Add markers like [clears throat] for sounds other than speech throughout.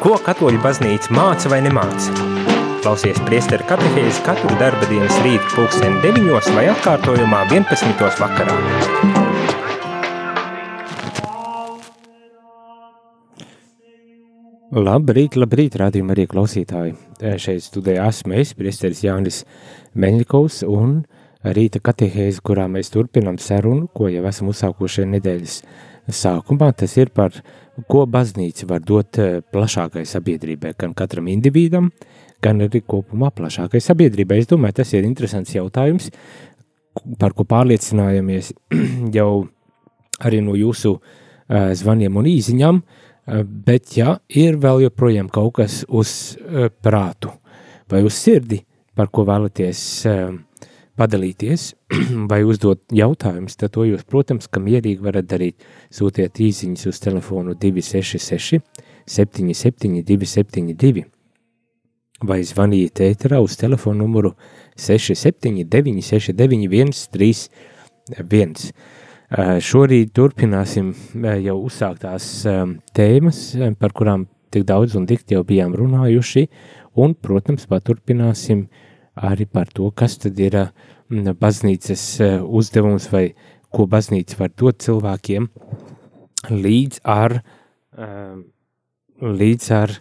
Ko katoļu baznīca māca vai nemāca? Klausies priesteru katehēzi katru darba dienas rītu pulksteni 9 vai atkārtojumā 11. vakarā. Labrīt, labrīt, rādījumā arī klausītāji. Šeit studējā esmu es, priesteris Jānis Meļņikovs un rīta katehēzi, kurā mēs turpinam sarunu, ko jau esam uzsākuši nedēļas sākumā. Tas ir par ko baznīca var dot eh, plašākai sabiedrībai, gan katram individam, gan arī kopumā plašākai sabiedrībai. Es domāju, tas ir interesants jautājums, par ko pārliecinājamies [clears throat] jau arī no jūsu uh, zvaniem un īziņām, uh, bet ja ir vēl joprojām kaut kas uz prātu vai uz sirdi, par ko vēlaties padalīties [clears throat] vai uzdot jautājumus, tad to jūs, protams, ka mierīgi varat darīt. Sūtiet īsiņas uz telefonu 266 77 272 vai zvaniet ēterā uz telefonu numuru 679 691 31. Šorīt turpināsim jau uzsāktās tēmas, par kurām tik daudz un tik jau bijām runājuši, un, protams, paturpināsim uh, arī par to, kas tad ir mm, baznīcas e, uzdevums vai ko baznīca var dot cilvēkiem līdz ar, e, līdz ar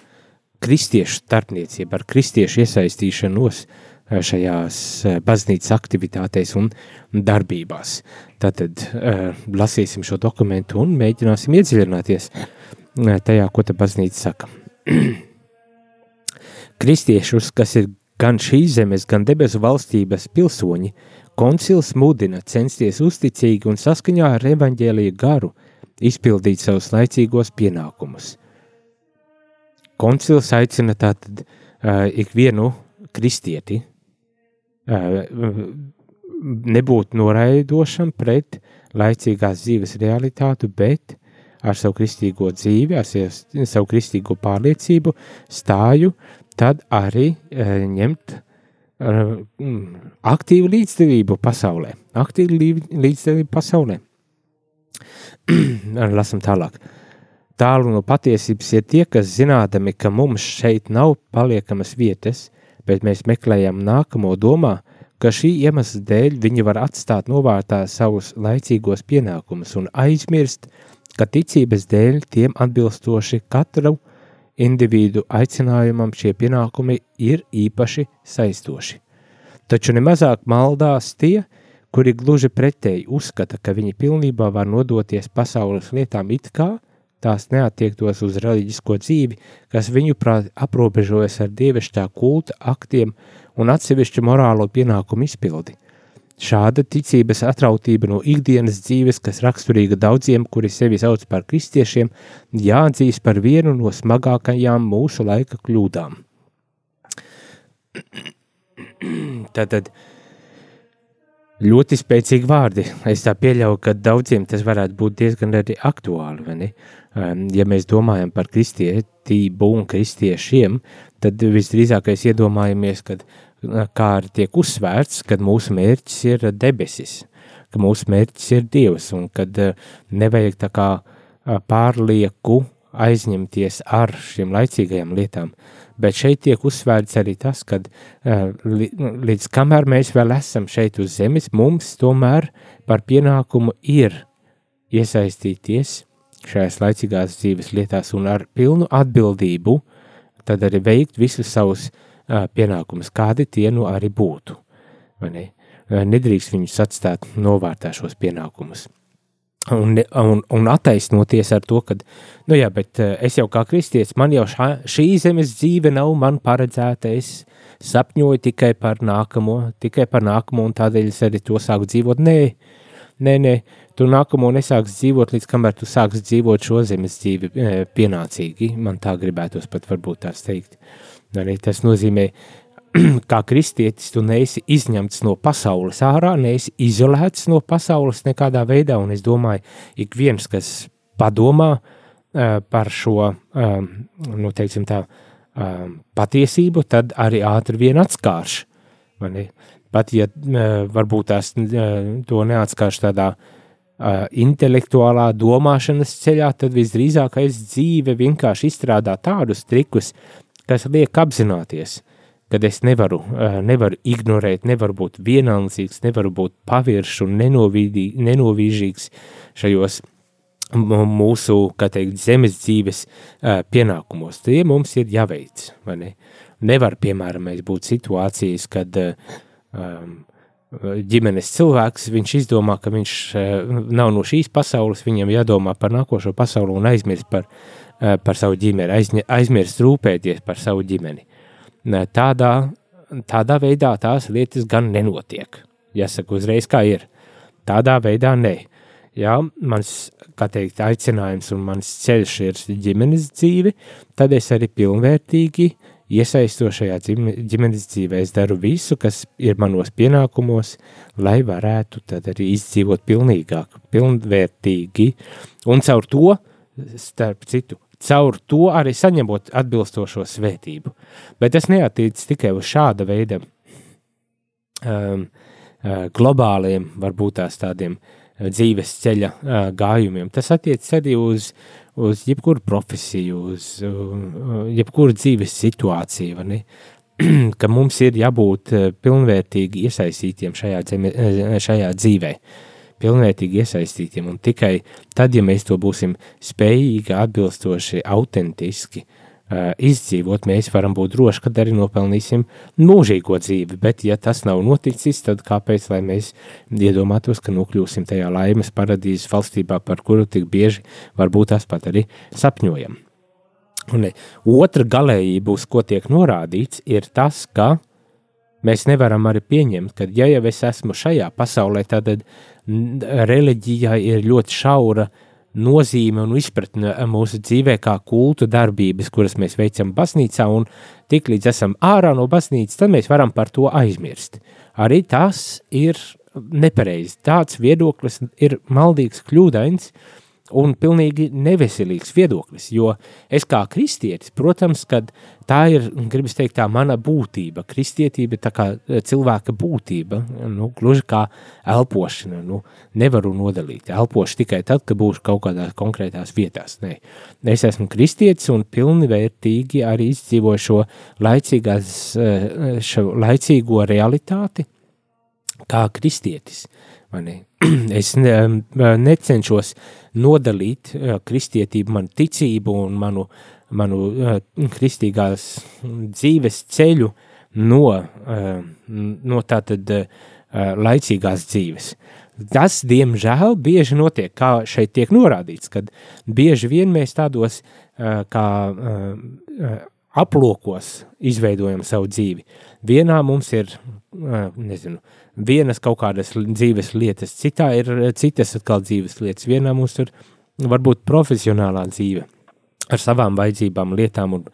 kristiešu starpniecību, ar kristiešu iesaistīšanos e, šajās baznīcas aktivitātēs un darbībās. Tātad lasīsim šo dokumentu un mēģināsim iedziļināties tajā, ko ta baznīca saka. [clears throat] Kristiešus, kas ir Gan šīs zemes, gan debesu valstības pilsoņi koncils mudina censties uzticīgi un saskaņā ar evaņģēlīju garu izpildīt savus laicīgos pienākumus. Koncils aicina tātad uh, ikvienu kristieti uh, nebūt noraidošam pret laicīgās dzīves realitātu, bet ar savu kristīgo dzīvi, ar savu kristīgo pārliecību stāju tad arī e, ņemt e, aktīvu līdzdalību pasaulē. Aktīvu līdzdalību pasaulē. [clears throat] Lasam tālāk. Tālu no patiesības ir tie, kas zinādami, ka mums šeit nav paliekamas vietas, bet mēs meklējam nākamo domā, ka šī iemesla dēļ viņi var atstāt novārtā savus laicīgos pienākumus un aizmirst, ka ticības dēļ tiem atbilstoši katru individu aicinājumam šie pienākumi ir īpaši saistoši. Taču nemazāk maldās tie, kuri gluži pretēji uzskata, ka viņi pilnībā var nodoties pasaules lietām it kā tās neatiektos uz reliģisko dzīvi, kas viņuprāt aprobežojas ar dievišķā kulta aktiem un atsevišķu morālo pienākumu izpildi – Šāda ticības atrautība no ikdienas dzīves, kas raksturīga daudziem, kuri sevi sauc par kristiešiem, jāatzīst par vienu no smagākajām mūsu laika kļūdām. [clears throat] Tātad ļoti spēcīgi vārdi. Es tā pieļauju, ka daudziem tas varētu būt diezgan arī aktuāli. Um, ja mēs domājam par kristietību un kristiešiem, tad visdrīzākais iedomājamies, ka kā arī tiek uzsvērts, ka mūsu mērķis ir debesis, ka mūsu mērķis ir Dievs un kad nevajag tā kā pārlieku aizņemties ar šīm laicīgajām lietām. Bet šeit tiek uzsvērts arī tas, ka eh, līdz kamēr mēs vēl esam šeit uz zemes, mums tomēr par pienākumu ir iesaistīties šajās laicīgās dzīves lietās un ar pilnu atbildību tad arī veikt visus savus uh, pienākumus, kādi tie nu arī būtu. Ne? Nedrīkst viņus atstāt novārtā šos pienākumus. Un, un, un attaisnoties ar to, ka, nu jā, bet es jau kā kristietis, man jau šā, šī zemes dzīve nav man paredzēta, es sapņoju tikai par nākamo, tikai par nākamo, un tādēļ es arī to sāku dzīvot. Nē, nē, nē, tu nākamo nesāks dzīvot, līdz kamēr tu sāks dzīvot šo zemes dzīvi pienācīgi, man tā gribētos pat varbūt tās teikt. Uh, Arī tas nozīmē, [clears throat] kā kristietis, tu neesi izņemts no pasaules ārā, neesi izolēts no pasaules nekādā veidā, un es domāju, ik viens, kas padomā par šo, nu, teiksim tā, patiesību, tad arī ātri vien atskārš? Pat, ja varbūt tās to neatskārš tādā intelektuālā domāšanas ceļā, tad visdrīzākais dzīve vienkārši izstrādā tādus trikus, kas liek apzināties, kad es nevaru, uh, nevaru ignorēt, nevaru būt vienaldzīgs, nevaru būt paviršs un nenovīžīgs šajos mūsu, kā teikt, zemes dzīves uh, pienākumos. Tie mums ir jāveic, vai ne? Nevar, piemēram, būt situācijas, kad um, ģimenes cilvēks, viņš izdomā, ka viņš nav no šīs pasaules, viņam jādomā par nākošo pasauli un aizmirst par, uh, par savu ģimeni, aizņa, aizmirst rūpēties par savu ģimeni. Tādā, tādā veidā tās lietas gan nenotiek. Jāsaka uzreiz, kā ir. Tādā veidā nē. Jā, mans, teikt, aicinājums un mans ceļš ir ģimenes dzīve, tad es arī pilnvērtīgi iesaistošajā ģimenes dzīvē. Es daru visu, kas ir manos pienākumos, lai varētu arī izdzīvot pilnīgāk, pilnvērtīgi. Un caur to, starp citu, caur to arī saņemot atbilstošo svētību. Bet tas neatiec tikai uz šāda veida um, uh, globāliem, varbūt tādiem uh, dzīves ceļa gājumiem. Tas attiecas arī uz, uz jebkuru profesiju, uz jebkuru dzīves situāciju. [clears throat] ka mums ir jābūt pilnvērtīgi iesaistītiem šajā, dzeme, šajā dzīvē, pilnvērtīgi iesaistītiem. Un tikai tad, ja mēs to būsim spējīgi, atbilstoši, autentiski uh, izdzīvot, mēs varam būt droši, ka arī nopelnīsim mūžīgo dzīvi. Bet, ja tas nav noticis, tad kāpēc mēs iedomātos, ka nokļūsim tajā laimes paradīzes valstībā, par kuru tik bieži varbūt tās pat arī sapņojam? Un otra galējība, uz ko tiek norādīts, ir tas, ka mēs nevaram arī pieņemt, ka, ja jau es esmu šajā pasaulē, tad reliģijai ir ļoti šaura nozīme un izpratne mūsu dzīvē kā kultu darbības, kuras mēs veicam baznīcā, un tiklīdz esam ārā no baznīcas, tad mēs varam par to aizmirst. Arī tas ir nepareizi. Tāds viedoklis ir maldīgs, kļūdains, uh, un pilnīgi neveselīgs viedoklis, jo es kā kristietis, protams, kad tā ir, gribas teikt, tā mana būtība, kristietība tā kā e, cilvēka būtība, nu, gluži kā elpošana, nu, nevaru nodalīt, elpošu tikai tad, kad būšu kaut kādās konkrētās vietās, nē. Es esmu kristietis un pilnvērtīgi arī izdzīvoju šo laicīgās, e, šo laicīgo realitāti kā kristietis, vai ne? [clears throat] es ne, necenšos nodalīt kristietību, manu ticību un manu, manu kristīgās dzīves ceļu no, no tātad laicīgās dzīves. Tas, diemžēl, bieži notiek, kā šeit tiek norādīts, kad bieži vien mēs tādos kā aplokos izveidojam savu dzīvi. Vienā mums ir, nezinu, vienas kaut kādas dzīves lietas, citā ir citas atkal dzīves lietas. Vienā mums ir varbūt profesionālā dzīve ar savām vajadzībām, lietām un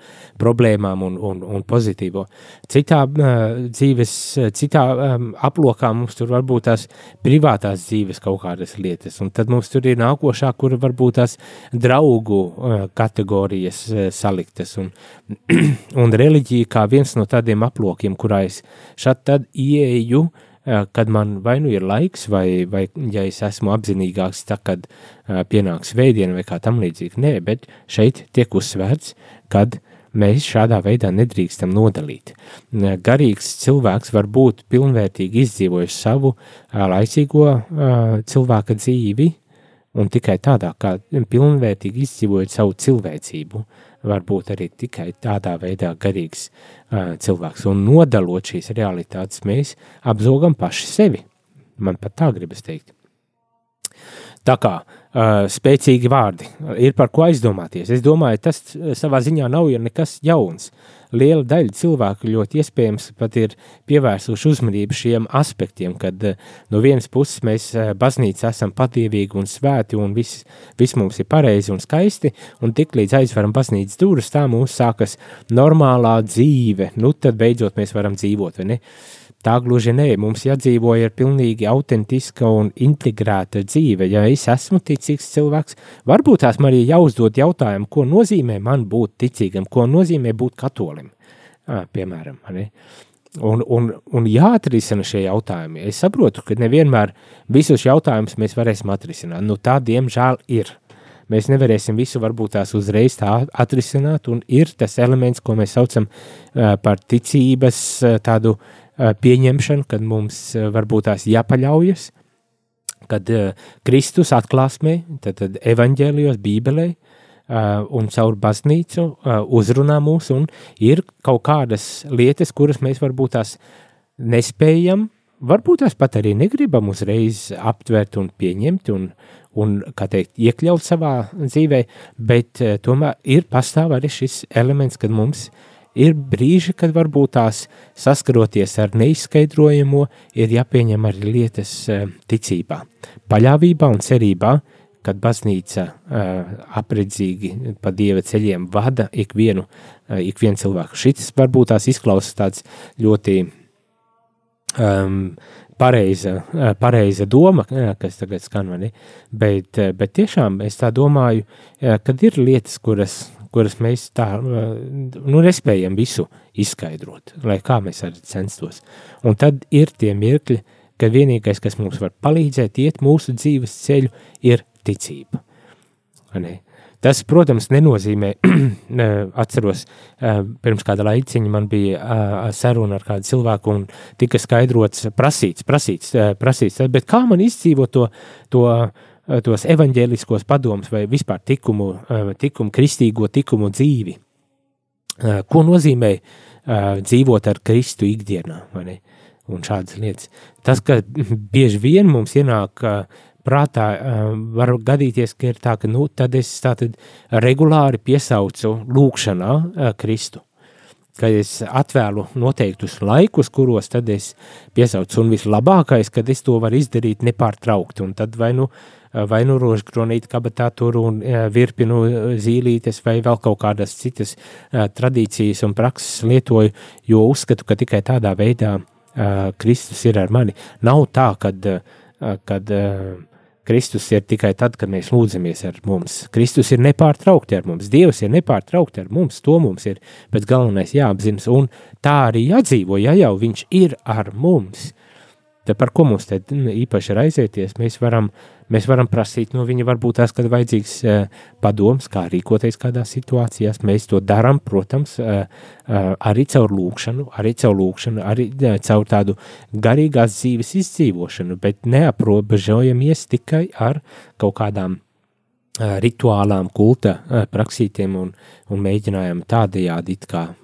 problēmām un, un, un pozitīvo. Citā uh, dzīves, citā um, aplokā mums tur varbūt tās privātās dzīves kaut kādas lietas, un tad mums tur ir nākošā, kur varbūt tās draugu uh, kategorijas uh, saliktas, un, [clears throat] un reliģija kā viens no tādiem aplokiem, kurā es šad tad ieeju, uh, kad man vai nu ir laiks, vai, vai ja es esmu apzinīgāks, tā kad pienāks vēdiena vai kā tam līdzīgi. Nē, bet šeit tiek uzsvērts, kad mēs šādā veidā nedrīkstam nodalīt. Garīgs cilvēks var būt pilnvērtīgi izdzīvojis savu laicīgo cilvēka dzīvi, un tikai tādā kā pilnvērtīgi izdzīvojot savu cilvēcību, var būt arī tikai tādā veidā garīgs uh, cilvēks. Un nodalot šīs realitātes, mēs apzogam paši sevi. Man pat tā gribas teikt. Tā kā uh, spēcīgi vārdi ir par ko aizdomāties. Es domāju, tas savā ziņā nav nekas jauns. Liela daļa cilvēku ļoti iespējams pat ir pievērsuši uzmanību šiem aspektiem, kad uh, no vienas puses mēs uh, baznīca esam patievīgi un svēti un viss, viss mums ir pareizi un skaisti, un tik līdz aizveram baznīcas durvis, tā mums sākas normālā dzīve, nu tad beidzot mēs varam dzīvot, vai ne? Uh, Tā gluži nē, mums jādzīvo ir pilnīgi autentiska un integrēta dzīve. Ja es esmu ticīgs cilvēks, varbūt tās man arī jāuzdod jautājumu, ko nozīmē man būt ticīgam, ko nozīmē būt katolim, piemēram. Ne? un, un, un jāatrisina šie jautājumi. Es saprotu, ka nevienmēr visus jautājumus mēs varēsim atrisināt. Nu, tā, diemžēl, ir. Mēs nevarēsim visu varbūt tās uzreiz tā atrisināt, un ir tas elements, ko mēs saucam par ticības tādu uh, pieņemšanu, kad mums uh, varbūt tās jāpaļaujas, kad uh, Kristus atklāsmē, tad, tad evaņģēlijos, bībelē, un caur baznīcu uzrunā mūs, un ir kaut kādas lietas, kuras mēs varbūt tās nespējam, varbūt tās pat arī negribam uzreiz aptvert un pieņemt un, un kā teikt, iekļaut savā dzīvē, bet tomēr ir pastāv arī šis elements, kad mums ir brīži, kad varbūt tās saskaroties ar neizskaidrojamo, ir jāpieņem arī lietas ticībā, paļāvībā un cerībā, kad baznīca uh, apredzīgi pa dieva ceļiem vada ikvienu, uh, ikvienu cilvēku. Šis varbūt tās izklausās tāds ļoti um, pareiza, pareiza doma, kas tagad skan mani, bet, bet tiešām es tā domāju, kad ir lietas, kuras, kuras mēs tā, uh, nu, nespējam visu izskaidrot, lai kā mēs arī censtos. Un tad ir tie mirkļi, ka vienīgais, kas mums var palīdzēt iet mūsu dzīves ceļu, ir ticība. Ne? Tas, protams, nenozīmē, [clears throat] atceros, pirms kāda laiciņa man bija saruna ar kādu cilvēku un tika skaidrots, prasīts, prasīts, prasīts, bet kā man izdzīvot to, to, tos evaņģēliskos padomus vai vispār tikumu, tikumu, kristīgo tikumu dzīvi? Ko nozīmē dzīvot ar Kristu ikdienā? Un šādas lietas. Tas, ka [laughs] bieži vien mums ienāk prātā var gadīties, ka ir tā, ka nu, tad es tātad regulāri piesaucu lūkšanā Kristu. Kad es atvēlu noteiktus laikus, kuros tad es piesaucu, un vislabākais, kad es to varu izdarīt nepārtraukti, un tad vai nu, vai nu rožkronīt kabatā tur un virpinu zīlītes vai vēl kaut kādas citas tradīcijas un prakses lietoju, jo uzskatu, ka tikai tādā veidā Kristus ir ar mani. Nav tā, kad, kad uh, Kristus ir tikai tad, kad mēs lūdzamies ar mums. Kristus ir nepārtraukti ar mums, Dievs ir nepārtraukti ar mums, to mums ir, bet galvenais jāapzinas, un tā arī jādzīvo, ja jau viņš ir ar mums. Tad par ko mums te īpaši raizēties? Mēs varam Mēs varam prasīt no viņa, varbūt tās, kad vajadzīgs uh, padoms, kā rīkoties kādās situācijās. Mēs to darām, protams, uh, uh, arī caur lūkšanu, arī caur lūkšanu, arī caur tādu garīgās dzīves izdzīvošanu, bet neaprobežojamies tikai ar kaut kādām rituālām, kulta praksītiem un, un mēģinājām tādējādi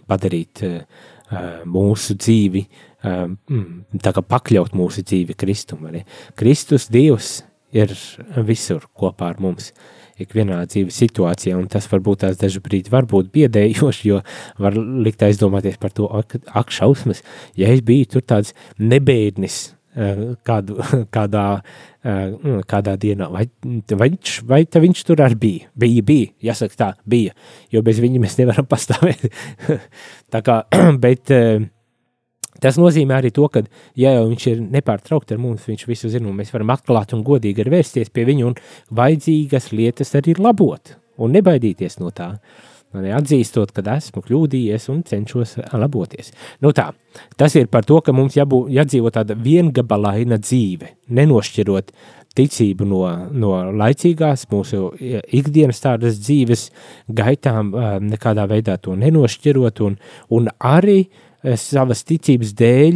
padarīt mūsu dzīvi, tā kā pakļaut mūsu dzīvi Kristum. Kristus Dievs ir visur kopā ar mums. Ikvienā dzīves situācijā, un tas varbūt tās daži brīdi var būt biedējoši, jo var likt aizdomāties par to, ak, ak šausmas, ja es biju tur tāds nebēdnis kādu, [laughs] kādā, eh, kādā dienā, vai, vai, vai viņš tur arī bija? Bija, bija, jāsaka tā, bija, jo bez viņa mēs nevaram [laughs] pastāvēt. tā kā, [clears throat] bet, uh, Tas nozīmē arī to, ka, ja jau viņš ir nepārtraukti ar mums, viņš visu zina, un mēs varam atklāt un godīgi vērsties pie viņa, un vajadzīgas lietas arī labot, un nebaidīties no tā. Atzīstot, ka esmu kļūdījies un cenšos laboties. Nu tā, tas ir par to, ka mums jābū, jādzīvo tāda viengabalaina dzīve, nenošķirot ticību no, no laicīgās, mūsu ikdienas tādas dzīves gaitām, nekādā veidā to nenošķirot, un, un arī savas ticības dēļ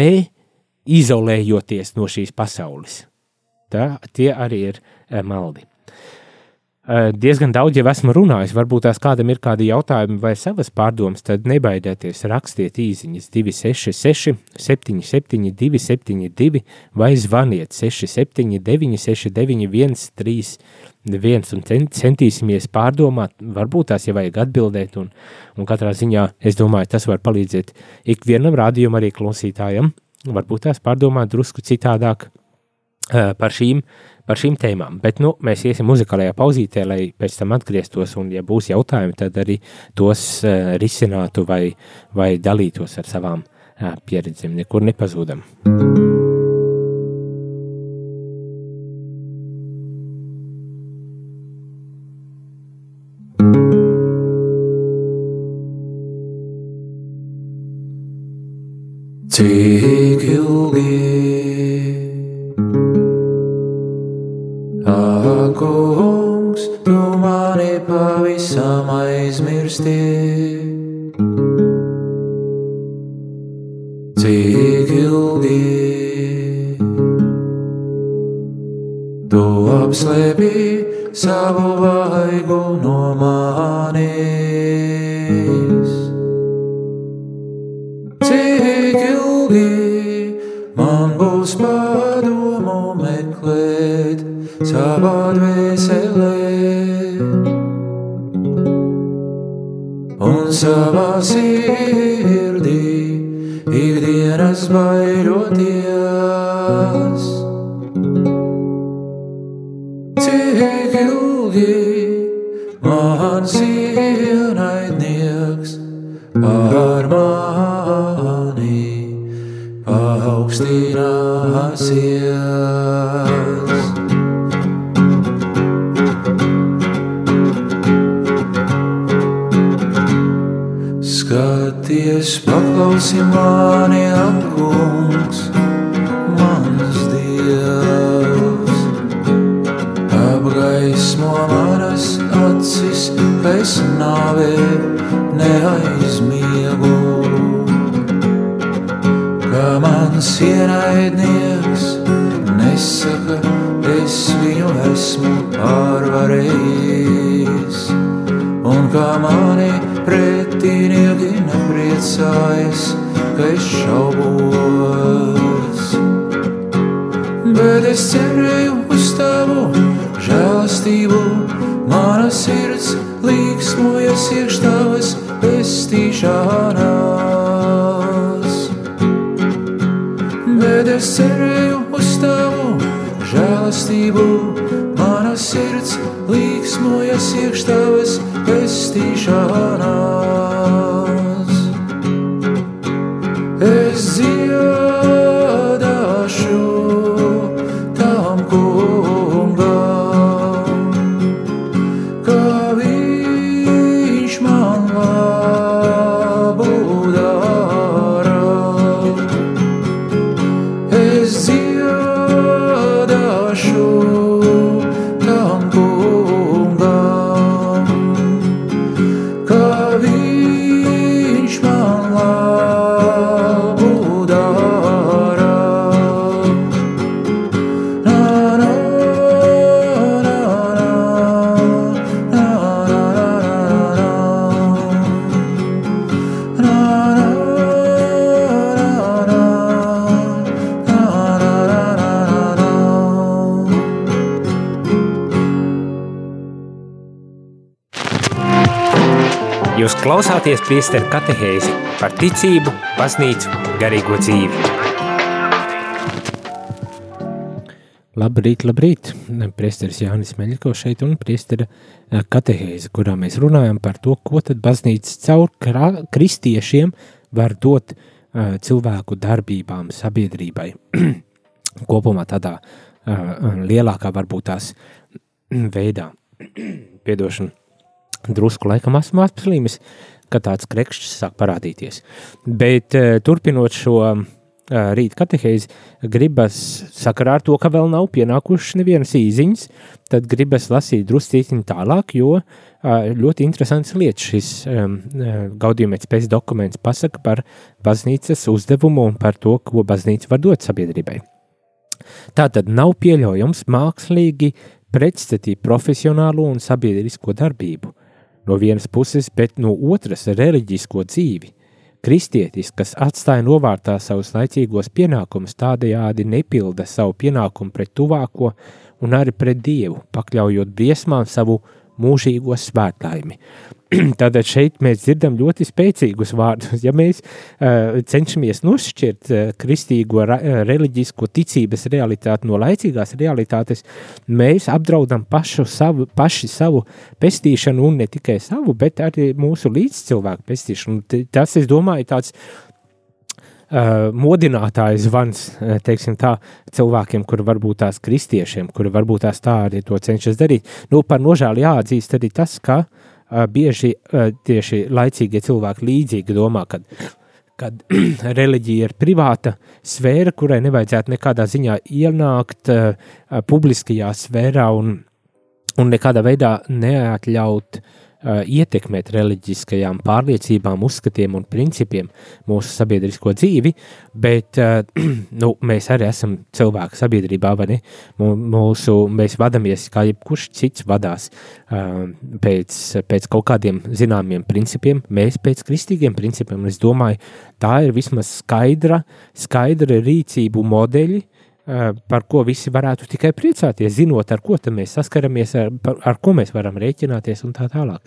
neizolējoties no šīs pasaules. Tā, tie arī ir maldi. Eh, diezgan daudz jau esmu runājis, varbūt tās kādam ir kādi jautājumi vai savas pārdomas, tad nebaidieties rakstiet īsiņas 266 77 272 vai zvaniet 679 691 3 viens un centīsimies pārdomāt, varbūt tās jau vajag atbildēt, un, un katrā ziņā es domāju, tas var palīdzēt ikvienam rādījumam, arī klausītājam, varbūt tās pārdomāt drusku citādāk par, šīm, par šīm tēmām. Bet nu, mēs iesim muzikālajā pauzītē, lai pēc tam atgrieztos, un ja būs jautājumi, tad arī tos uh, risinātu vai, vai dalītos ar savām uh, pieredzēm, nekur nepazūdam. Cik ilgi, ilgi mans ienaidnieks par mani paaugstināsies. Skaties, paklausi mani, apkungs, acis, pēc nāvē neaizmiegu. Kā mans ienaidnieks nesaka, es viņu esmu pārvarējis. Un kā mani pretinieki nepriecājas, ka es šaubos. Bet es cerēju uz tavu žēlastību, mana sirds līksmojas iekš tavas pestīšanās. Bet es cerēju uz tavu žēlastību, mana sirds līksmojas iekš tavas pestīšanās. Es dziedāšu klausāties priesteru katehēzi par ticību, baznīcu, garīgo dzīvi. Labrīt, labrīt! Priesteris Jānis Meļiko šeit un priestera eh, katehēze, kurā mēs runājam par to, ko tad baznīca caur kristiešiem var dot uh, cilvēku darbībām, sabiedrībai. [clears throat] Kopumā tādā uh, lielākā varbūt tās [clears throat] veidā. [clears throat] Piedošana, drusku laikam esmu apslimis, ka tāds krekšķis sāk parādīties. Bet uh, turpinot šo uh, rīta katehēzi, gribas sakarā ar to, ka vēl nav pienākušas nevienas īziņas, tad gribas lasīt druscītiņu tālāk, jo uh, ļoti interesants lietas šis um, gaudījumēc pēc dokuments pasaka par baznīcas uzdevumu un par to, ko baznīca var dot sabiedrībai. Tā tad nav pieļaujams mākslīgi pretstatīt profesionālo un sabiedrisko darbību no vienas puses, bet no otras reliģisko dzīvi. Kristietis, kas atstāja novārtā savus laicīgos pienākumus, tādējādi nepilda savu pienākumu pret tuvāko un arī pret Dievu, pakļaujot briesmām savu mūžīgo svētlaimi. [clears throat] Tātad šeit mēs dzirdam ļoti spēcīgus vārdus. Ja mēs uh, cenšamies nošķirt uh, kristīgo, ra, uh, reliģisko ticības realitāti no laicīgās realitātes, mēs apdraudam pašu savu, paši savu pestīšanu, un ne tikai savu, bet arī mūsu līdzcilvēku pestīšanu. Tas, es domāju, tāds uh, modinātājs zvans, uh, teiksim tā, cilvēkiem, kuri varbūt tās kristiešiem, kuri varbūt tās tā arī to cenšas darīt. Nu, par nožēlu jāatzīst arī tas, ka uh, bieži uh, tieši laicīgie cilvēki līdzīgi domā, ka kad [clears throat] reliģija ir privāta sfēra, kurai nevajadzētu nekādā ziņā ienākt uh, publiskajā sfērā un, un nekādā veidā neatļaut uh, uh, ietekmēt reliģiskajām pārliecībām, uzskatiem un principiem mūsu sabiedrisko dzīvi, bet [clears throat] nu, mēs arī esam cilvēku sabiedrībā, vai ne? Mūsu, mēs vadamies, kā jebkurš cits vadās pēc, pēc kaut kādiem zināmiem principiem, mēs pēc kristīgiem principiem, es domāju, tā ir vismaz skaidra, skaidra rīcību modeļi, par ko visi varētu tikai priecāties, zinot, ar ko mēs saskaramies, ar, par, ar ko mēs varam rēķināties un tā tālāk.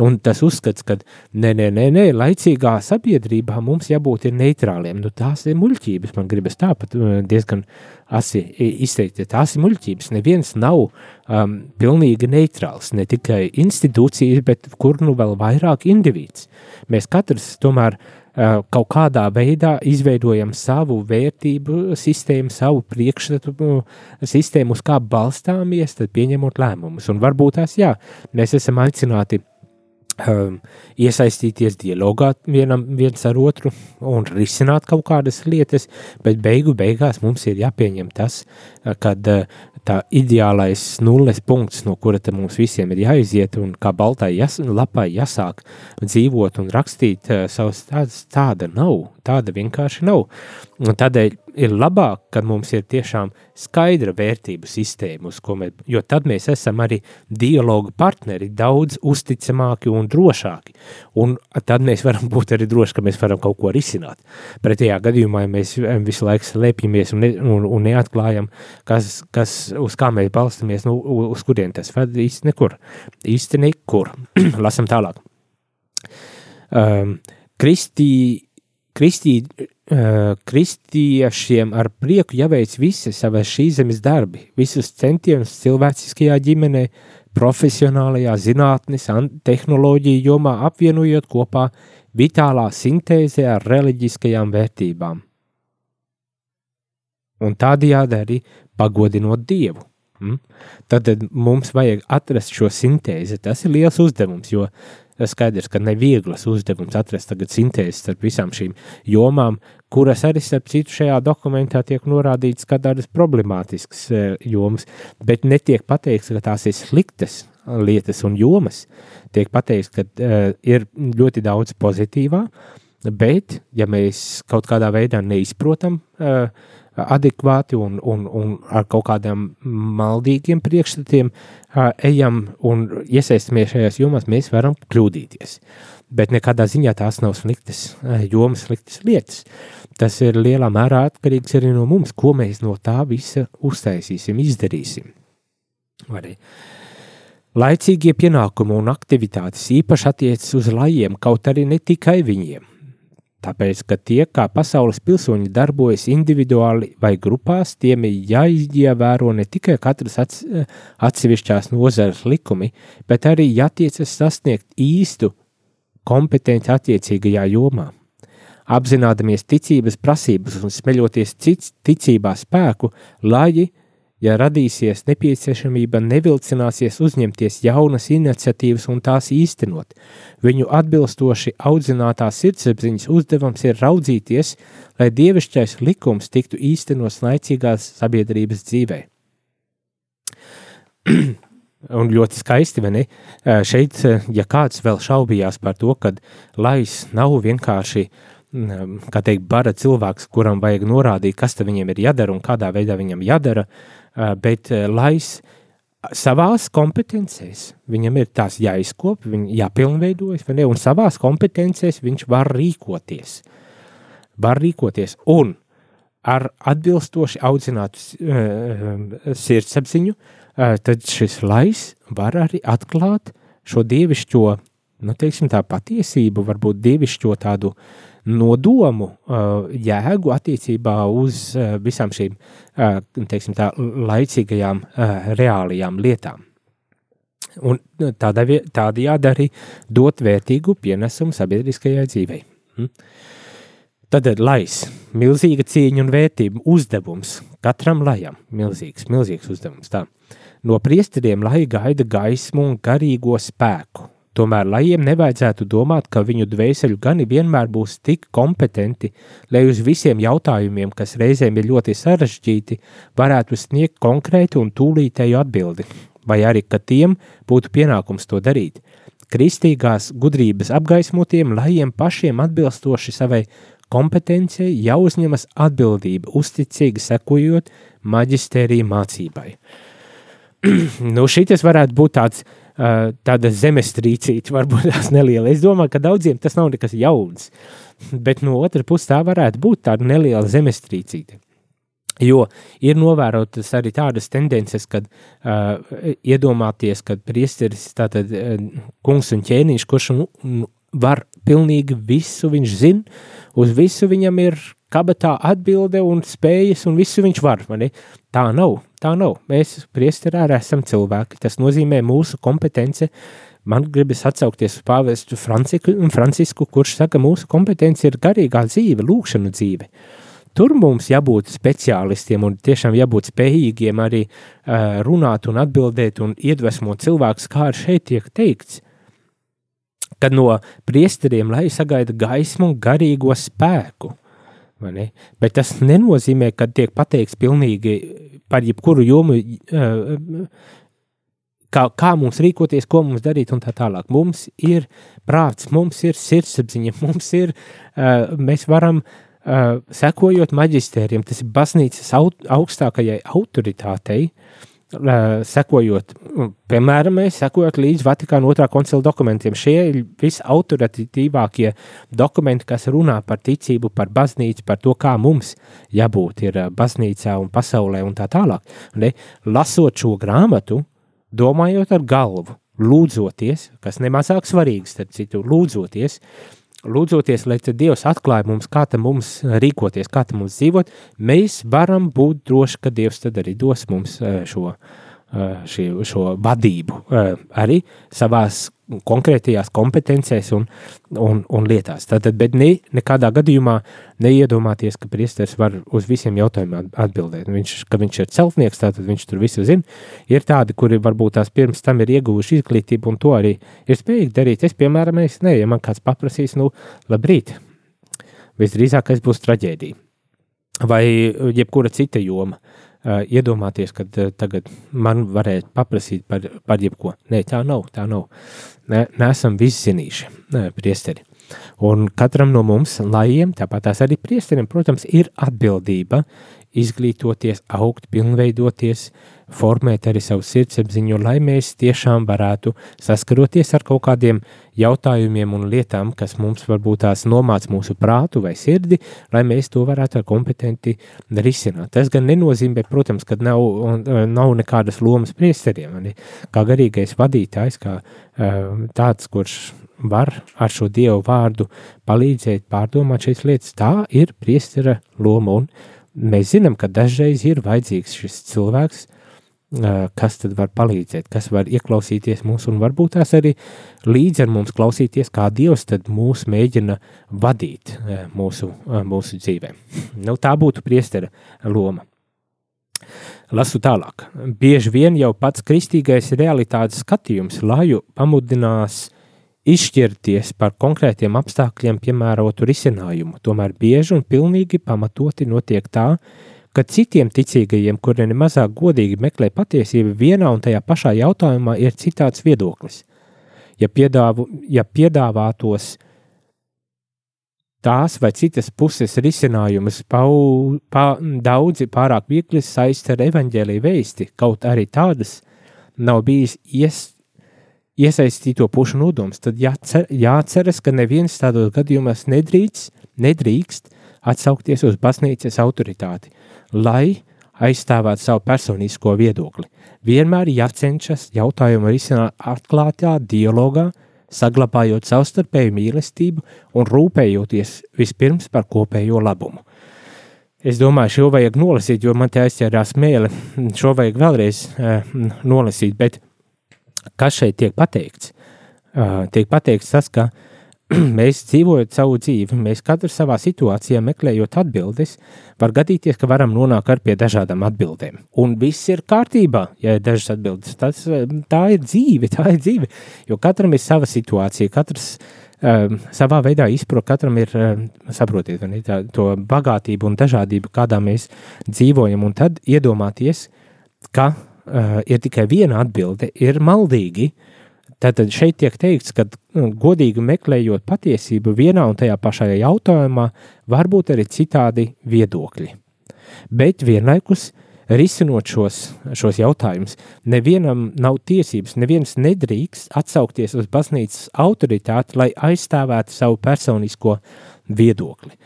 Un tas uzskats, ka nē, nē, nē, nē laicīgā sabiedrībā mums jābūt neitrāliem, nu tās ir muļķības, man gribas tāpat eh, diezgan asi izteikt, tās ir muļķības, neviens nav um, pilnīgi neitrāls, ne tikai institūcijas, bet kur nu vēl vairāk individs. Mēs katrs tomēr uh, Eh, kaut kādā veidā izveidojam savu vērtību sistēmu, savu priekšstatu sistēmu, uz kā balstāmies, tad pieņemot lēmumus. Un varbūt tās, jā, mēs esam aicināti um, iesaistīties dialogā vienam viens ar otru un risināt kaut kādas lietas, bet beigu beigās mums ir jāpieņem tas, eh, kad uh, tā ideālais nulles punkts, no kura mums visiem ir jāiziet, un kā baltai jas, lapai jāsāk dzīvot un rakstīt uh, savus tādas, tāda nav, tāda vienkārši nav. Un tādēļ ir labāk, kad mums ir tiešām skaidra vērtību sistēma, mēs, jo tad mēs esam arī dialogu partneri, daudz uzticamāki un drošāki. Un tad mēs varam [laughs] būt arī droši, ka mēs varam kaut ko risināt. Pretējā gadījumā, ja mēs visu laiku slēpjamies un, ne, un, un neatklājam, kas, kas, uz kā mēs balstamies, nu, uz kurien tas ved īsti nekur. Īsti nekur. [clears throat] Lasam tālāk. Um, Kristī, Kristī Eh, kristiešiem ar prieku jāveic visi savas šīs zemes darbi, visus centienus cilvēciskajā ģimenē, profesionālajā zinātnes, tehnoloģiju jomā apvienojot kopā vitālā sintēzē ar reliģiskajām vērtībām. Un tādējādi arī pagodinot Dievu. Mm? Tad mums vajag atrast šo sintēzi. Tas ir liels uzdevums, jo skaidrs, ka nevieglas uzdevums atrast tagad sintēzi starp visām šīm jomām, kuras arī, starp citu, šajā dokumentā tiek norādīts kā tādas problemātiskas e, jomas, bet netiek pateikts, ka tās ir sliktas lietas un jomas. Tiek pateikts, ka uh, ir ļoti daudz pozitīvā, bet, ja mēs kaut kādā veidā neizprotam uh, adekvāti un, un, un ar kaut kādiem maldīgiem priekšstatiem ejam un iesaistamies šajās jomās, mēs varam kļūdīties. Bet nekādā ziņā tās nav sliktas jomas, sliktas lietas. Tas ir lielā mērā atkarīgs arī no mums, ko mēs no tā visa uztaisīsim, izdarīsim. Arī. Laicīgie pienākumi un aktivitātes īpaši attiecas uz lajiem, kaut arī ne tikai viņiem. Tāpēc, ka tie, kā pasaules pilsoņi darbojas individuāli vai grupās, tiem ir jāievēro ne tikai katras atsevišķās nozares likumi, bet arī jātiecas sasniegt īstu kompetenci attiecīgajā jomā. Apzināmies ticības prasības un smeļoties ticībā spēku, lai ja radīsies nepieciešamība, nevilcināsies uzņemties jaunas iniciatīvas un tās īstenot. Viņu atbilstoši audzinātās sirdsapziņas uzdevums ir raudzīties, lai dievišķais likums tiktu īstenos laicīgās sabiedrības dzīvē. [clears throat] un ļoti skaisti, vai ne? Šeit, ja kāds vēl šaubījās par to, ka lais nav vienkārši kā teikt, bara cilvēks, kuram vajag norādīt, kas viņam ir jādara un kādā veidā viņam jādara, uh, bet eh, lais savās kompetencēs, viņam ir tās jāizkop, jāpilnveidojas, ne, un savās kompetencēs viņš var rīkoties. Var rīkoties, un ar atbilstoši audzinātu uh, sirdsapziņu, uh, tad šis lais var arī atklāt šo dievišķo, nu, teiksim tā patiesību, varbūt dievišķo tādu uh, nodomu, jēgu attiecībā uz visām šīm teiksim, tā, laicīgajām reālajām lietām. Un tādējādi arī dot vērtīgu pienesumu sabiedriskajai dzīvei. Hm? Tad ir lais, milzīga cieņa un vērtība, uzdevums katram lajam, milzīgs, milzīgs uzdevums. Tā. No priesteriem lai gaida gaismu un garīgo spēku, Tomēr lajiem nevajadzētu domāt, ka viņu dvēseļu gani vienmēr būs tik kompetenti, lai uz visiem jautājumiem, kas reizēm ir ļoti sarežģīti, varētu sniegt konkrētu un tūlītēju atbildi, vai arī, ka tiem būtu pienākums to darīt. Kristīgās gudrības apgaismotiem lajiem pašiem atbilstoši savai kompetencijai jāuzņemas atbildība, uzticīgi sekojot maģistērija mācībai. [clears throat] nu, šis varētu būt tāds, uh, tāda zemestrīcīte, varbūt tās neliela. Es domāju, ka daudziem tas nav nekas jauns, bet no otras puses tā varētu būt tāda neliela zemestrīcīte. Jo ir novērotas arī tādas tendences, kad uh, iedomāties, ka priesteris tātad uh, kungs un ķēniņš, kurš nu, var pilnīgi visu, viņš zina, uz visu viņam ir kabatā atbilde un spējas, un visu viņš var. Mani? Tā nav, tā nav. Mēs priesterā arī esam cilvēki. Tas nozīmē mūsu kompetence. Man gribas atsaukties uz pāvestu Francisku, kurš saka, mūsu kompetence ir garīgā dzīve, lūkšana dzīve. Tur mums jābūt speciālistiem un tiešām jābūt spējīgiem arī uh, runāt un atbildēt un iedvesmot cilvēkus, kā ar šeit tiek teikts kad no priesteriem lai sagaida gaismu un garīgo spēku. Bet tas nenozīmē, ka tiek pateikts pilnīgi par jebkuru jomu, kā, kā mums rīkoties, ko mums darīt un tā tālāk. Mums ir prāts, mums ir sirdsapziņa, mums ir, mēs varam sekojot maģistēriem, tas ir baznīcas augstākajai autoritātei, uh, sekojot, piemēram, sekojot līdz Vatikāna otrā koncila dokumentiem. Šie ir visautoritatīvākie dokumenti, kas runā par ticību, par baznīcu, par to, kā mums jābūt ir baznīcā un pasaulē un tā tālāk. Ne? Lasot šo grāmatu, domājot ar galvu, lūdzoties, kas nemazāk svarīgs, starp citu, lūdzoties, uh, lūdzoties, lai Dievs atklāja mums, kā mums rīkoties, kā mums dzīvot, mēs varam būt droši, ka Dievs tad arī dos mums eh, šo, šī, šo vadību eh, arī savās konkrētajās kompetencēs un, un, un lietās. Tātad, bet ne, nekādā gadījumā neiedomāties, ka priesteris var uz visiem jautājumiem atbildēt. Viņš, ka viņš ir celtnieks, tātad viņš tur visu zina. Ir tādi, kuri varbūt tās pirms tam ir ieguvuši izglītību un to arī ir spējīgi darīt. Es, piemēram, es ne, ja man kāds paprasīs, nu, labrīt, visdrīzākais būs traģēdija. Vai jebkura cita joma. Uh, iedomāties, ka uh, tagad man varētu paprasīt par, par jebko. Nē, tā nav. Tā nav ne, neesam viszinīši priesteri. Un katram no mums, lajiem, tāpat tās arī priesteriem, protams, ir atbildība izglītoties, augt, pilnveidoties, formēt arī savu sirdsapziņu, lai mēs tiešām varētu saskaroties ar kaut kādiem jautājumiem un lietām, kas mums varbūt tās nomāc mūsu prātu vai sirdi, lai mēs to varētu kompetenti risināt. Tas gan nenozīmē, protams, ka nav, nav nekādas lomas priesteriem, kā garīgais vadītājs, kā tāds, kurš var ar šo Dievu vārdu palīdzēt pārdomāt šīs lietas. Tā ir priestera loma un mēs zinām, ka dažreiz ir vajadzīgs šis cilvēks, kas tad var palīdzēt, kas var ieklausīties mūs un varbūt tās arī līdz ar mums klausīties, kā Dievs tad mūs mēģina vadīt mūsu, mūsu dzīvē. Nu, tā būtu priestera loma. Lasu tālāk. Bieži vien jau pats kristīgais realitātes skatījums laju pamudinās izšķirties par konkrētiem apstākļiem piemērotu risinājumu. Tomēr bieži un pilnīgi pamatoti notiek tā, ka citiem ticīgajiem, kuri nemazāk godīgi meklē patiesību, vienā un tajā pašā jautājumā ir citāds viedoklis. Ja, piedāvu, ja piedāvātos tās vai citas puses risinājumus pau, pa, daudzi pārāk viegli saist ar evaņģēlīju vēsti, kaut arī tādas nav bijis ies, iesaistīto pušu nodoms, tad jācer, jāceras, ka neviens tādos gadījumos nedrīkst, nedrīkst atsaukties uz baznīcas autoritāti, lai aizstāvētu savu personisko viedokli. Vienmēr jācenšas jautājumu risināt atklātā dialogā, saglabājot savstarpēju mīlestību un rūpējoties vispirms par kopējo labumu. Es domāju, šo vajag nolasīt, jo man te aizķērās mēle. Šo vajag vēlreiz uh, nolasīt, bet kas šeit tiek pateikts? Uh, tiek pateikts tas, ka [clears throat] mēs dzīvojot savu dzīvi, mēs katrs savā situācijā meklējot atbildes, var gadīties, ka varam nonākt pie dažādām atbildēm. Un viss ir kārtībā, ja ir dažas atbildes. Tas, tā ir dzīve, tā ir dzīve, jo katram ir sava situācija, katrs um, savā veidā izprot, katram ir, um, saprotiet, ne, tā, to bagātību un dažādību, kādā mēs dzīvojam, un tad iedomāties, ka uh, ir tikai viena atbilde, ir maldīgi, uh, Tātad šeit tiek teikts, ka nu, godīgi meklējot patiesību vienā un tajā pašā jautājumā, var būt arī citādi viedokļi. Bet vienlaikus risinot šos, šos jautājumus, nevienam nav tiesības, neviens nedrīkst atsaukties uz baznīcas autoritāti, lai aizstāvētu savu personisko viedokli.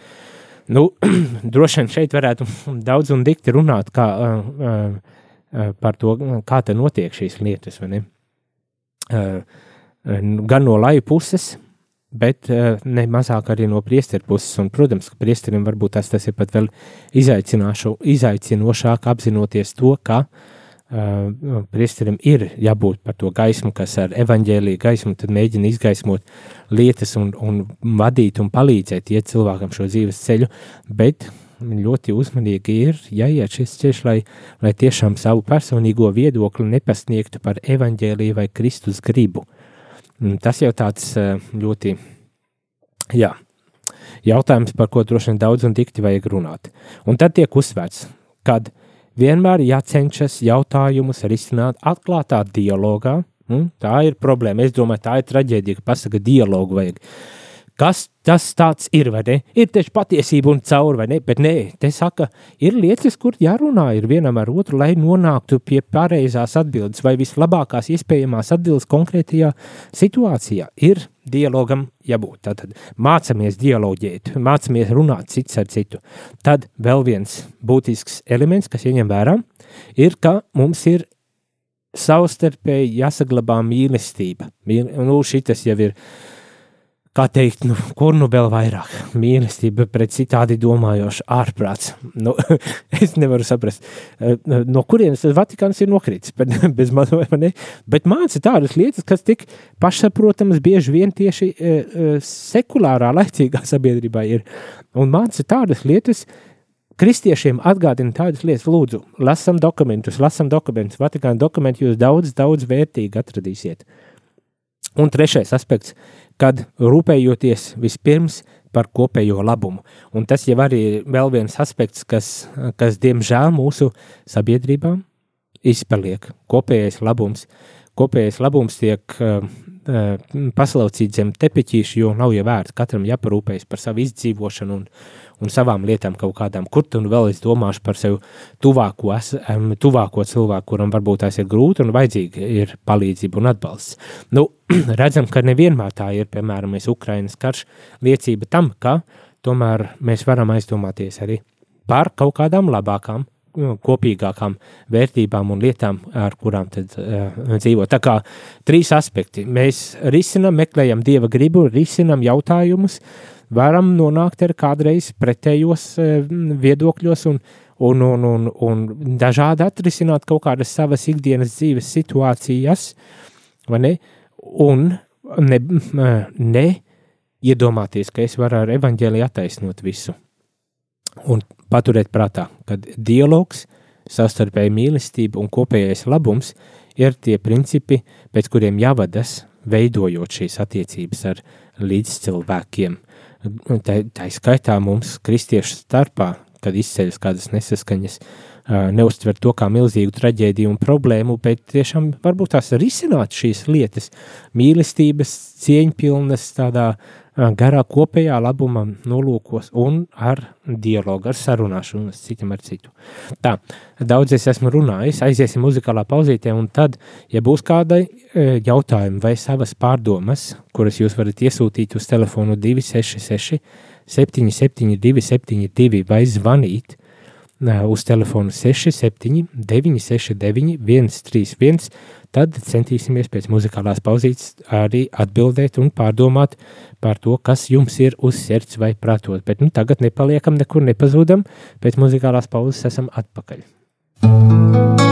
Nu, [clears throat] droši vien šeit varētu [laughs] daudz un dikti runāt kā, uh, uh, par to, kā te notiek šīs lietas, vai ne? Gan no laju puses, bet ne mazāk arī no priesteru puses. Un, protams, ka priesterim varbūt tas, tas ir pat vēl izaicinošāk apzinoties to, ka uh, priesterim ir jābūt par to gaismu, kas ar evaņģēlīju gaismu mēģina izgaismot lietas un, un vadīt un palīdzēt iet cilvēkam šo dzīves ceļu, bet ļoti uzmanīgi ir jāiet šis ceļš, lai, lai tiešām savu personīgo viedokli nepasniegtu par evaņģēlīju vai Kristus gribu. Tas jau tāds eh, ļoti, jā, jautājums, par ko droši vien daudz un dikti vajag runāt. Un tad tiek uzsvērts, kad vienmēr jācenšas jautājumus risināt atklātā dialogā, tā ir problēma, es domāju, tā ir traģēdija, ka pasaka dialogu vajag, kas tas tāds ir, vai ne? Ir taču patiesība un cauri, vai ne? Bet nē, te saka, ir lietas, kur jārunā ir vienam ar otru, lai nonāktu pie pareizās atbildes vai vislabākās iespējamās atbildes konkrētajā situācijā. Ir dialogam jābūt. Tātad mācāmies dialoģēt, mācāmies runāt cits ar citu. Tad vēl viens būtisks elements, kas ieņem vērā, ir, ka mums ir savstarpēji jāsaglabā mīlestība. Mīl, nu, šitas jau ir uh, kā teikt, nu, kur nu vēl vairāk mīlestība pret citādi domājošu ārprāts. Nu, [laughs] es nevaru saprast, eh, no kurienes Vatikāns ir nokritis, [laughs] bez manu, ne? bet māca tādas lietas, kas tik pašsaprotamas bieži vien tieši uh, sekulārā, laicīgā sabiedrībā ir. Un māca tādas lietas, kristiešiem atgādina tādas lietas, lūdzu, lasam dokumentus, lasam dokumentus, Vatikāna dokumentu jūs daudz, daudz vērtīgi atradīsiet. Un trešais aspekts – kad rūpējoties vispirms par kopējo labumu. Un tas jau arī ir vēl viens aspekts, kas, kas diemžēl mūsu sabiedrībā izpaliek. Kopējais labums. Kopējais labums tiek uh, paslaucīts zem tepiķīša, jo nav jau vērts katram jāparūpējas par savu izdzīvošanu un, un savām lietām kaut kādām. Kur tu nu vēl es domāšu par sevi tuvāko, es, tuvāko cilvēku, kuram varbūt tās ir grūti un vajadzīga ir palīdzība un atbalsts. Nu, [clears throat] redzam, ka nevienmēr tā ir, piemēram, Ukrainas karš liecība tam, ka tomēr mēs varam aizdomāties arī par kaut kādām labākām kopīgākām vērtībām un lietām, ar kurām tad uh, dzīvo. Tā kā trīs aspekti. Mēs risinam, meklējam Dieva gribu, risinam jautājumus, varam nonākt ar kādreiz pretējos uh, viedokļos un, un, un, un, un dažādi atrisināt kaut kādas savas ikdienas dzīves situācijas, vai ne? Un ne, ne iedomāties, ka es varu ar evaņģēliju attaisnot visu. Un paturēt prātā, ka dialogs, savstarpēja mīlestība un kopējais labums ir tie principi, pēc kuriem jāvadas, veidojot šīs attiecības ar līdzcilvēkiem. Tā, tā skaitā mums, kristiešu starpā, kad izceļas kādas nesaskaņas, neuztver to kā milzīgu traģēdiju un problēmu, bet tiešām varbūt tās risināt šīs lietas mīlestības, cieņpilnas, tādā garā kopējā labuma nolūkos un ar dialogu, ar sarunāšanos citam ar citu. Tā, daudz es esmu runājis, aiziesim muzikālā pauzītē, un tad, ja būs kāda jautājuma vai savas pārdomas, kuras jūs varat iesūtīt uz telefonu 266 772 72 vai zvanīt uz telefonu 67 969 131, tad centīsimies pēc muzikālās pauzītes arī atbildēt un pārdomāt par to, kas jums ir uz sirds vai prātot. Bet nu, tagad nepaliekam nekur nepazūdam, pēc muzikālās pauzes esam atpakaļ. Tā rīta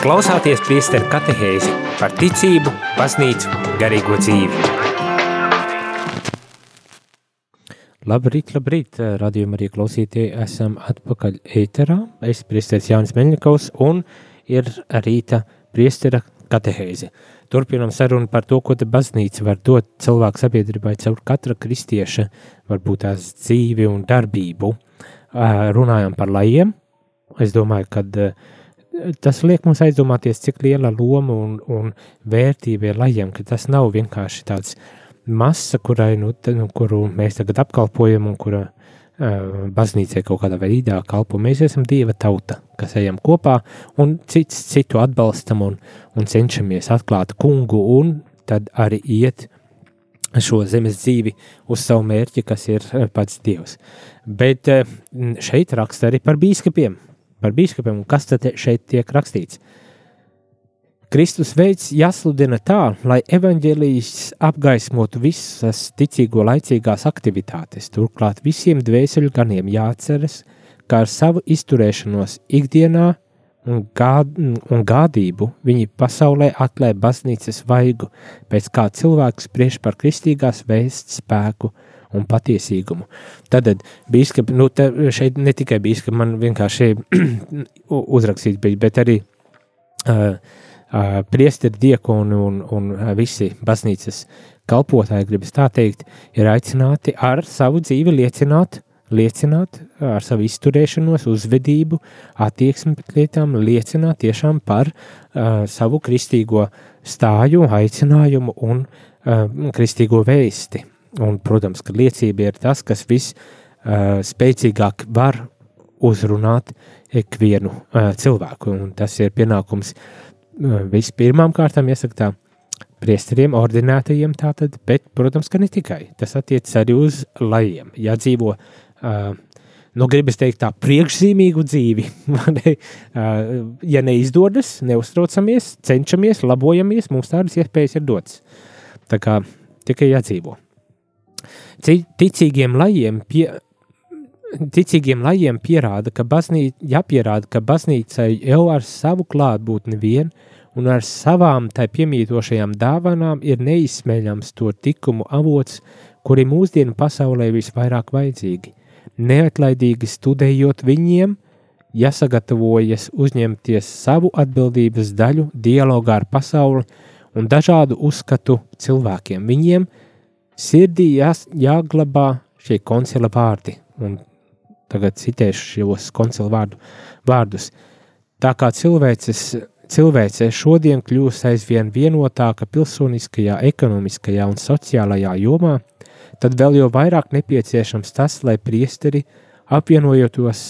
klausāties priesteru katehēzi par ticību, baznīcu, garīgo dzīvi. Labrīt, labrīt, radījumā arī klausītie esam atpakaļ ēterā. Es priesteris Jānis Meļņikovs un ir rīta priestera katehēzi. Turpinam sarunu par to, ko te baznīca var dot cilvēku sabiedrībai caur katra kristieša, varbūt tās dzīvi un darbību. Runājam par lajiem. Es domāju, ka tas liek mums aizdomāties, cik liela loma un, un vērtība ir lajiem, ka tas nav vienkārši tāds masa, kurai, nu, te, nu, kuru mēs tagad apkalpojam un kura uh, baznīcai kaut kādā veidā kalpo. Mēs esam Dieva tauta, kas ejam kopā un cits citu atbalstam un, un cenšamies atklāt kungu un tad arī iet šo zemes dzīvi uz savu mērķi, kas ir pats Dievs. Bet šeit raksta arī par bīskapiem, par bīskapiem, un kas tad šeit tiek rakstīts? Kristus veids jāsludina tā, lai evaņģēlijas apgaismotu visas ticīgo laicīgās aktivitātes. Turklāt visiem dvēseļu ganiem jāatceras, ka ar savu izturēšanos ikdienā un, gād, un gādību viņi pasaulē atklāja baznīcas vaigu, pēc kā cilvēks spriež par kristīgās vēsts spēku un patiesīgumu. Tad biskupi, nu, šeit ne tikai biskupi, man vienkārši [clears throat] uzrakstīt, bet, bet arī uh, uh, priesteri, diekoni un, un uh, visi baznīcas kalpotāji, gribas tā teikt, ir aicināti ar savu dzīvi liecināt, liecināt ar savu izturēšanos, uzvedību, attieksmi pret lietām, liecināt tiešām par uh, savu kristīgo stāju, aicinājumu un uh, kristīgo vēsti. Un, protams, ka liecība ir tas, kas visspēcīgāk uh, var uzrunāt ikvienu uh, cilvēku. Un tas ir pienākums uh, vispirmām kārtām, jāsaka tā, priesteriem, ordinētajiem tātad, bet, protams, ka ne tikai. Tas attiecas arī uz lajiem. Jādzīvo, uh, nu, gribas teikt tā, priekšzīmīgu dzīvi. [laughs] ne, uh, ja neizdodas, neuztraucamies, cenšamies, labojamies, mums tādas iespējas ir dotas. Tā kā tikai jādzīvo. Ticīgiem lajiem, pie, ticīgiem lajiem pierāda, ka baznīca, jāpierāda, ka baznīcai jau ar savu klātbūtni vien un ar savām tai piemītošajām dāvanām ir neizsmeļams to tikumu avots, kuri mūsdienu pasaulē visvairāk vajadzīgi. Neatlaidīgi studējot viņiem, jāsagatavojas uzņemties savu atbildības daļu dialogā ar pasauli un dažādu uzskatu cilvēkiem. Viņiem – Sirdī jās, jāglabā šie koncila vārdi, un tagad citēšu šos koncila vārdu, vārdus. Tā kā cilvēces, cilvēce šodien kļūst aizvien vienotāka pilsoniskajā, ekonomiskajā un sociālajā jomā, tad vēl jau vairāk nepieciešams tas, lai priesteri apvienojotos,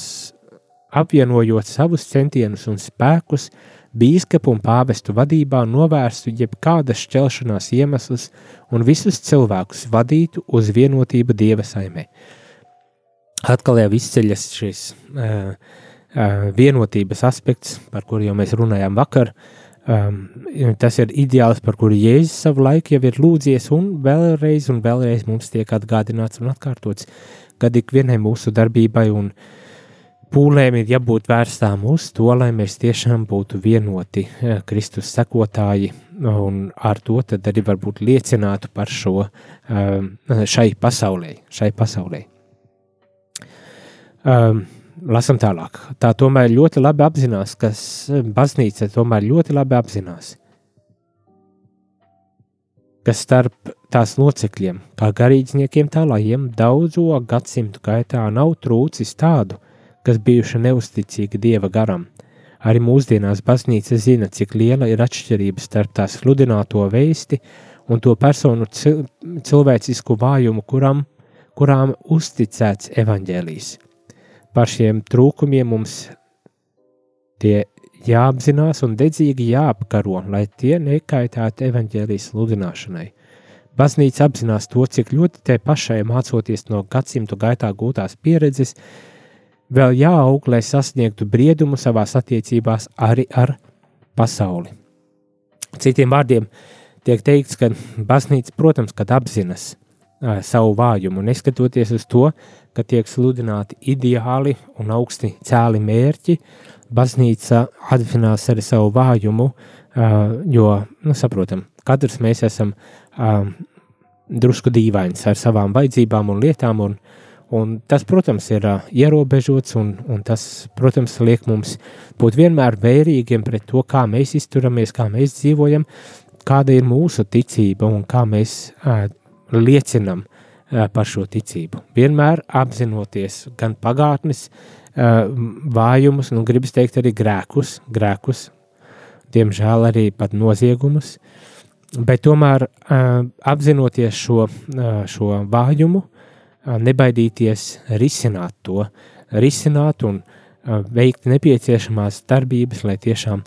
apvienojot savus centienus un spēkus, bīskapu un pāvestu vadībā novērstu jebkādas šķelšanās iemeslus un visus cilvēkus vadītu uz vienotību Dieva saimē. Atkal jau izceļas šis uh, uh, vienotības aspekts, par kuru jau mēs runājām vakar. Um, tas ir ideāls, par kuru Jēzus savu laiku jau ir lūdzies, un vēlreiz un vēlreiz mums tiek atgādināts un atkārtots, kad ikvienai mūsu darbībai un uh, pūlēm ir jābūt vērstām uz to, lai mēs tiešām būtu vienoti eh, Kristus sekotāji, un ar to arī varbūt liecinātu par šo um, šai pasaulē. Šai pasaulē. Um, lasam tālāk. Tā tomēr ļoti labi apzinās, kas baznīca tomēr ļoti labi apzinās, ka starp tās locekļiem, kā garīdzniekiem tā lajiem, daudzo gadsimtu gaitā nav trūcis tādu, kas bijuši neusticīgi dieva garam. Arī mūsdienās baznīca zina, cik liela ir atšķirība starp tās sludināto vēsti un to personu cil cilvēcisku vājumu, kuram, kurām uzticēts evaņģēlijs. Par šiem trūkumiem mums tie jāapzinās un dedzīgi jāapkaro, lai tie nekaitētu evaņģēlijas sludināšanai. Baznīca apzinās to, cik ļoti tai pašai mācoties no gadsimtu gaitā gūtās pieredzes, vēl jāaug, lai sasniegtu briedumu savās attiecībās arī ar pasauli. Citiem vārdiem tiek teikts, ka baznīca, protams, kad apzinas uh, savu vājumu, neskatoties uz to, ka tiek sludināti ideāli un augsti cēli mērķi, baznīca atvinās arī savu vājumu, jo, nu, saprotam, katrs mēs esam drusku dīvains ar savām vajadzībām un lietām, un, un tas, protams, ir ierobežots, un, un tas, protams, liek mums būt vienmēr vērīgiem pret to, kā mēs izturamies, kā mēs dzīvojam, kāda ir mūsu ticība un kā mēs liecinam par šo ticību. Vienmēr apzinoties gan pagātnes vājumus, nu, gribas teikt, arī grēkus, grēkus, diemžēl arī pat noziegumus, bet tomēr apzinoties šo, šo vājumu, nebaidīties risināt to, risināt un veikt nepieciešamās darbības, lai tiešām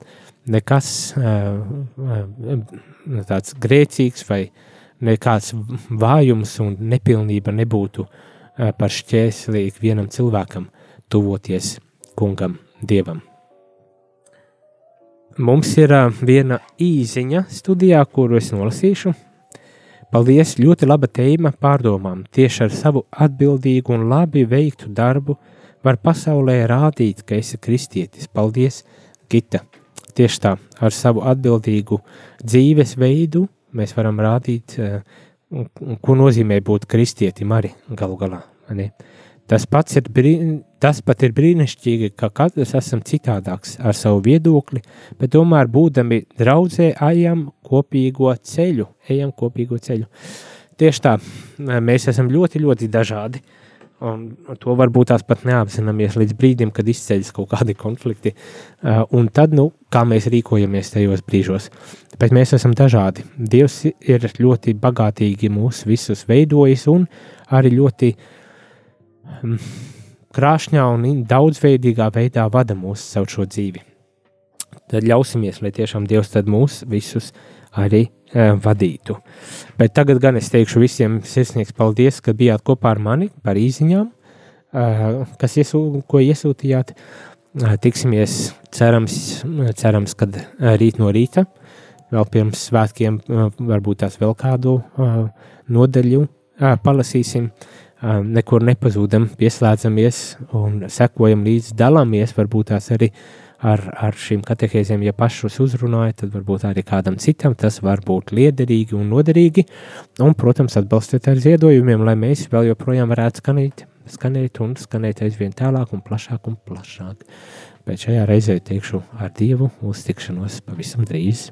nekas tāds grēcīgs vai nekāds vājums un nepilnība nebūtu par šķērsli ikvienam cilvēkam tuvoties kungam, dievam. Mums ir viena īziņa studijā, kuru es nolasīšu. Paldies, ļoti laba tēma pārdomām. Tieši ar savu atbildīgu un labi veiktu darbu var pasaulē rādīt, ka esi kristietis. Paldies, Gita! Tieši tā, ar savu atbildīgu dzīvesveidu mēs varam rādīt, eh, ko nozīmē būt kristietim arī galu galā. Ne? Tas, ir, tas pat ir brīnišķīgi, ka katrs esam citādāks ar savu viedokli, bet tomēr būdami draudzē ejam kopīgo ceļu, ejam kopīgo ceļu. Tieši tā, mēs esam ļoti, ļoti dažādi. Uh, Un to varbūt tās pat neapzināmies līdz brīdim, kad izceļas kaut kādi konflikti. Uh, un tad, nu, kā mēs rīkojamies tajos brīžos. Bet mēs esam dažādi. Dievs ir ļoti bagātīgi mūs visus veidojis un arī ļoti um, krāšņā un daudzveidīgā veidā vada mūs caur šo dzīvi. Tad ļausimies, lai tiešām Dievs mūs visus arī uh, vadītu. Bet tagad gan es teikšu visiem sirsnīgs paldies, ka bijāt kopā ar mani par īziņām, uh, kas iesū, ko iesūtījāt. Uh, tiksimies, cerams, cerams kad rīt no rīta, vēl pirms svētkiem, varbūt tās vēl kādu nodaļu uh, palasīsim. Nekur nepazūdam, pieslēdzamies un sekojam līdzi, dalāmies, varbūt tās arī ar, ar šīm katehēzēm, ja pašus uzrunājat, tad varbūt arī kādam citam tas var būt liederīgi un noderīgi. Un, protams, atbalstiet ar ziedojumiem, lai mēs vēl joprojām varētu skanēt, skanēt un skanēt aizvien tālāk un plašāk un plašāk. Bet šajā reizē teikšu ar Dievu uz tikšanos pavisam drīz.